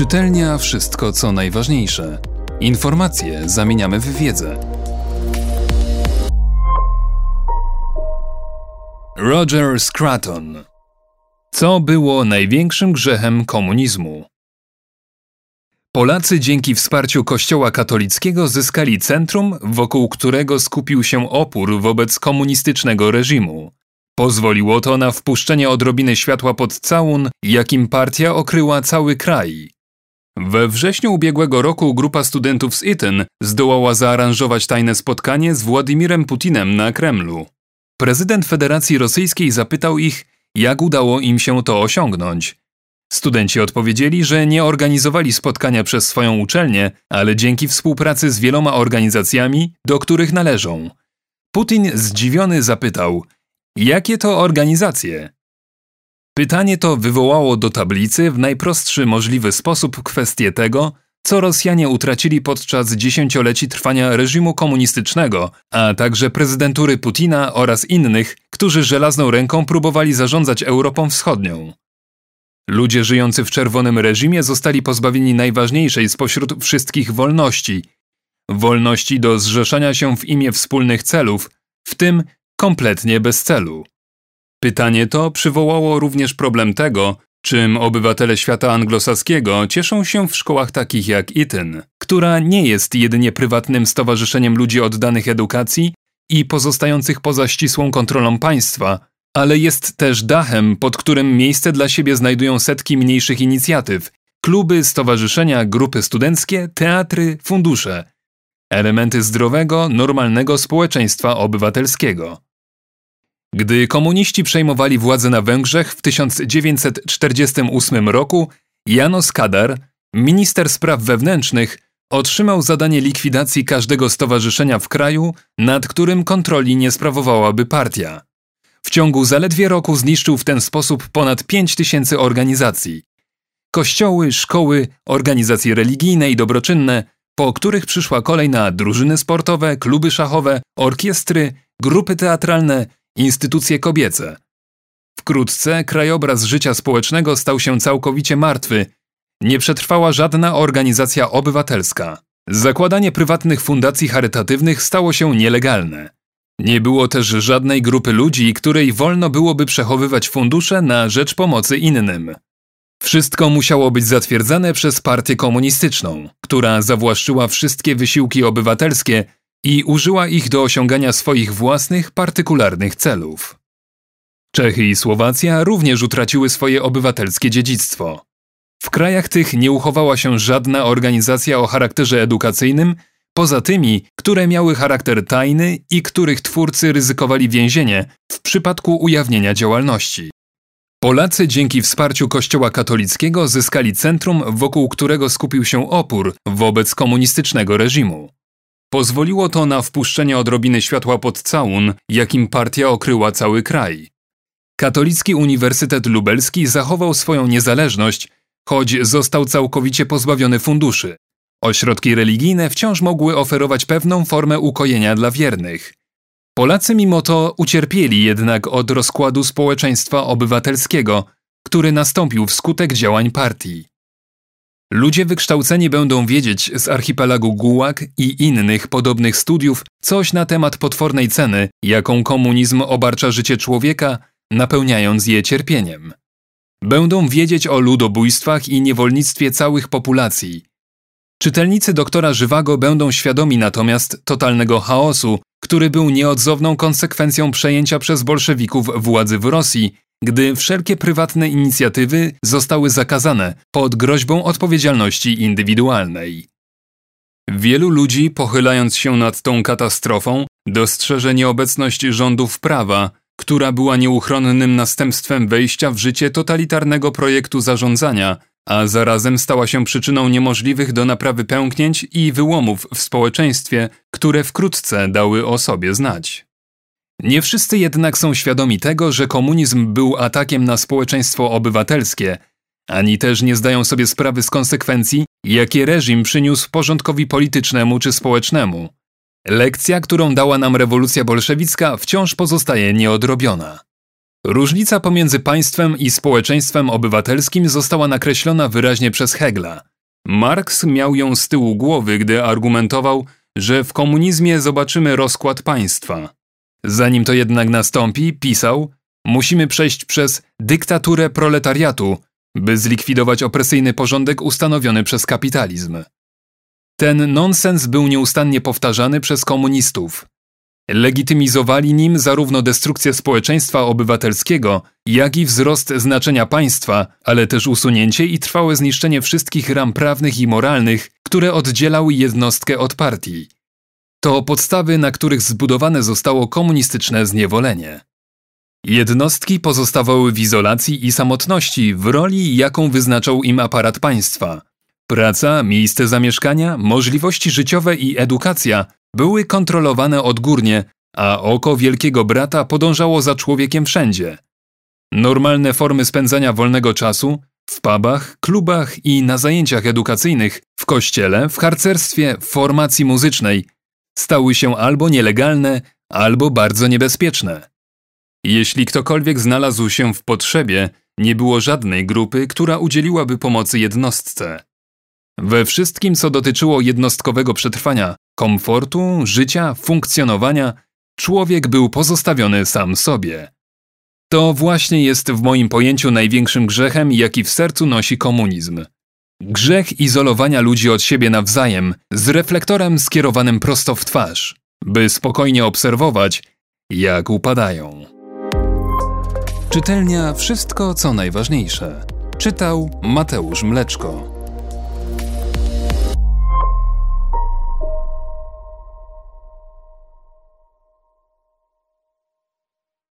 Czytelnia wszystko co najważniejsze. Informacje zamieniamy w wiedzę. Roger Scruton Co było największym grzechem komunizmu? Polacy dzięki wsparciu Kościoła katolickiego zyskali centrum, wokół którego skupił się opór wobec komunistycznego reżimu. Pozwoliło to na wpuszczenie odrobiny światła pod całun, jakim partia okryła cały kraj. We wrześniu ubiegłego roku grupa studentów z Eton zdołała zaaranżować tajne spotkanie z Władimirem Putinem na Kremlu. Prezydent Federacji Rosyjskiej zapytał ich, jak udało im się to osiągnąć. Studenci odpowiedzieli, że nie organizowali spotkania przez swoją uczelnię, ale dzięki współpracy z wieloma organizacjami, do których należą. Putin zdziwiony zapytał: Jakie to organizacje? Pytanie to wywołało do tablicy w najprostszy możliwy sposób kwestię tego, co Rosjanie utracili podczas dziesięcioleci trwania reżimu komunistycznego, a także prezydentury Putina oraz innych, którzy żelazną ręką próbowali zarządzać Europą Wschodnią. Ludzie żyjący w czerwonym reżimie zostali pozbawieni najważniejszej spośród wszystkich wolności wolności do zrzeszania się w imię wspólnych celów, w tym kompletnie bez celu. Pytanie to przywołało również problem tego, czym obywatele świata anglosaskiego cieszą się w szkołach takich jak Eton, która nie jest jedynie prywatnym stowarzyszeniem ludzi oddanych edukacji i pozostających poza ścisłą kontrolą państwa, ale jest też dachem, pod którym miejsce dla siebie znajdują setki mniejszych inicjatyw, kluby, stowarzyszenia, grupy studenckie, teatry, fundusze elementy zdrowego, normalnego społeczeństwa obywatelskiego. Gdy komuniści przejmowali władzę na Węgrzech w 1948 roku, Janos Kadar, minister spraw wewnętrznych, otrzymał zadanie likwidacji każdego stowarzyszenia w kraju, nad którym kontroli nie sprawowałaby partia. W ciągu zaledwie roku zniszczył w ten sposób ponad 5 tysięcy organizacji. Kościoły, szkoły, organizacje religijne i dobroczynne, po których przyszła kolej na drużyny sportowe, kluby szachowe, orkiestry, grupy teatralne, instytucje kobiece. Wkrótce krajobraz życia społecznego stał się całkowicie martwy. Nie przetrwała żadna organizacja obywatelska. Zakładanie prywatnych fundacji charytatywnych stało się nielegalne. Nie było też żadnej grupy ludzi, której wolno byłoby przechowywać fundusze na rzecz pomocy innym. Wszystko musiało być zatwierdzane przez partię komunistyczną, która zawłaszczyła wszystkie wysiłki obywatelskie i użyła ich do osiągania swoich własnych, partykularnych celów. Czechy i Słowacja również utraciły swoje obywatelskie dziedzictwo. W krajach tych nie uchowała się żadna organizacja o charakterze edukacyjnym, poza tymi, które miały charakter tajny i których twórcy ryzykowali więzienie w przypadku ujawnienia działalności. Polacy dzięki wsparciu Kościoła katolickiego zyskali centrum, wokół którego skupił się opór wobec komunistycznego reżimu. Pozwoliło to na wpuszczenie odrobiny światła pod całun, jakim partia okryła cały kraj. Katolicki Uniwersytet Lubelski zachował swoją niezależność, choć został całkowicie pozbawiony funduszy. Ośrodki religijne wciąż mogły oferować pewną formę ukojenia dla wiernych. Polacy mimo to ucierpieli jednak od rozkładu społeczeństwa obywatelskiego, który nastąpił wskutek działań partii. Ludzie wykształceni będą wiedzieć z archipelagu Gułag i innych podobnych studiów coś na temat potwornej ceny, jaką komunizm obarcza życie człowieka, napełniając je cierpieniem. Będą wiedzieć o ludobójstwach i niewolnictwie całych populacji. Czytelnicy doktora Żywago będą świadomi natomiast totalnego chaosu, który był nieodzowną konsekwencją przejęcia przez bolszewików władzy w Rosji, gdy wszelkie prywatne inicjatywy zostały zakazane pod groźbą odpowiedzialności indywidualnej. Wielu ludzi, pochylając się nad tą katastrofą, dostrzeże nieobecność rządów prawa, która była nieuchronnym następstwem wejścia w życie totalitarnego projektu zarządzania, a zarazem stała się przyczyną niemożliwych do naprawy pęknięć i wyłomów w społeczeństwie, które wkrótce dały o sobie znać. Nie wszyscy jednak są świadomi tego, że komunizm był atakiem na społeczeństwo obywatelskie, ani też nie zdają sobie sprawy z konsekwencji, jakie reżim przyniósł porządkowi politycznemu czy społecznemu. Lekcja, którą dała nam rewolucja bolszewicka, wciąż pozostaje nieodrobiona. Różnica pomiędzy państwem i społeczeństwem obywatelskim została nakreślona wyraźnie przez Hegla. Marx miał ją z tyłu głowy, gdy argumentował, że w komunizmie zobaczymy rozkład państwa. Zanim to jednak nastąpi, pisał, musimy przejść przez dyktaturę proletariatu, by zlikwidować opresyjny porządek ustanowiony przez kapitalizm. Ten nonsens był nieustannie powtarzany przez komunistów. Legitymizowali nim zarówno destrukcję społeczeństwa obywatelskiego, jak i wzrost znaczenia państwa, ale też usunięcie i trwałe zniszczenie wszystkich ram prawnych i moralnych, które oddzielały jednostkę od partii. To podstawy, na których zbudowane zostało komunistyczne zniewolenie. Jednostki pozostawały w izolacji i samotności w roli, jaką wyznaczał im aparat państwa. Praca, miejsce zamieszkania, możliwości życiowe i edukacja były kontrolowane odgórnie, a oko wielkiego brata podążało za człowiekiem wszędzie. Normalne formy spędzania wolnego czasu w pubach, klubach i na zajęciach edukacyjnych, w kościele, w harcerstwie, w formacji muzycznej stały się albo nielegalne, albo bardzo niebezpieczne. Jeśli ktokolwiek znalazł się w potrzebie, nie było żadnej grupy, która udzieliłaby pomocy jednostce. We wszystkim, co dotyczyło jednostkowego przetrwania, komfortu, życia, funkcjonowania, człowiek był pozostawiony sam sobie. To właśnie jest w moim pojęciu największym grzechem, jaki w sercu nosi komunizm. Grzech izolowania ludzi od siebie nawzajem z reflektorem skierowanym prosto w twarz, by spokojnie obserwować, jak upadają. Czytelnia Wszystko co najważniejsze. Czytał Mateusz Mleczko.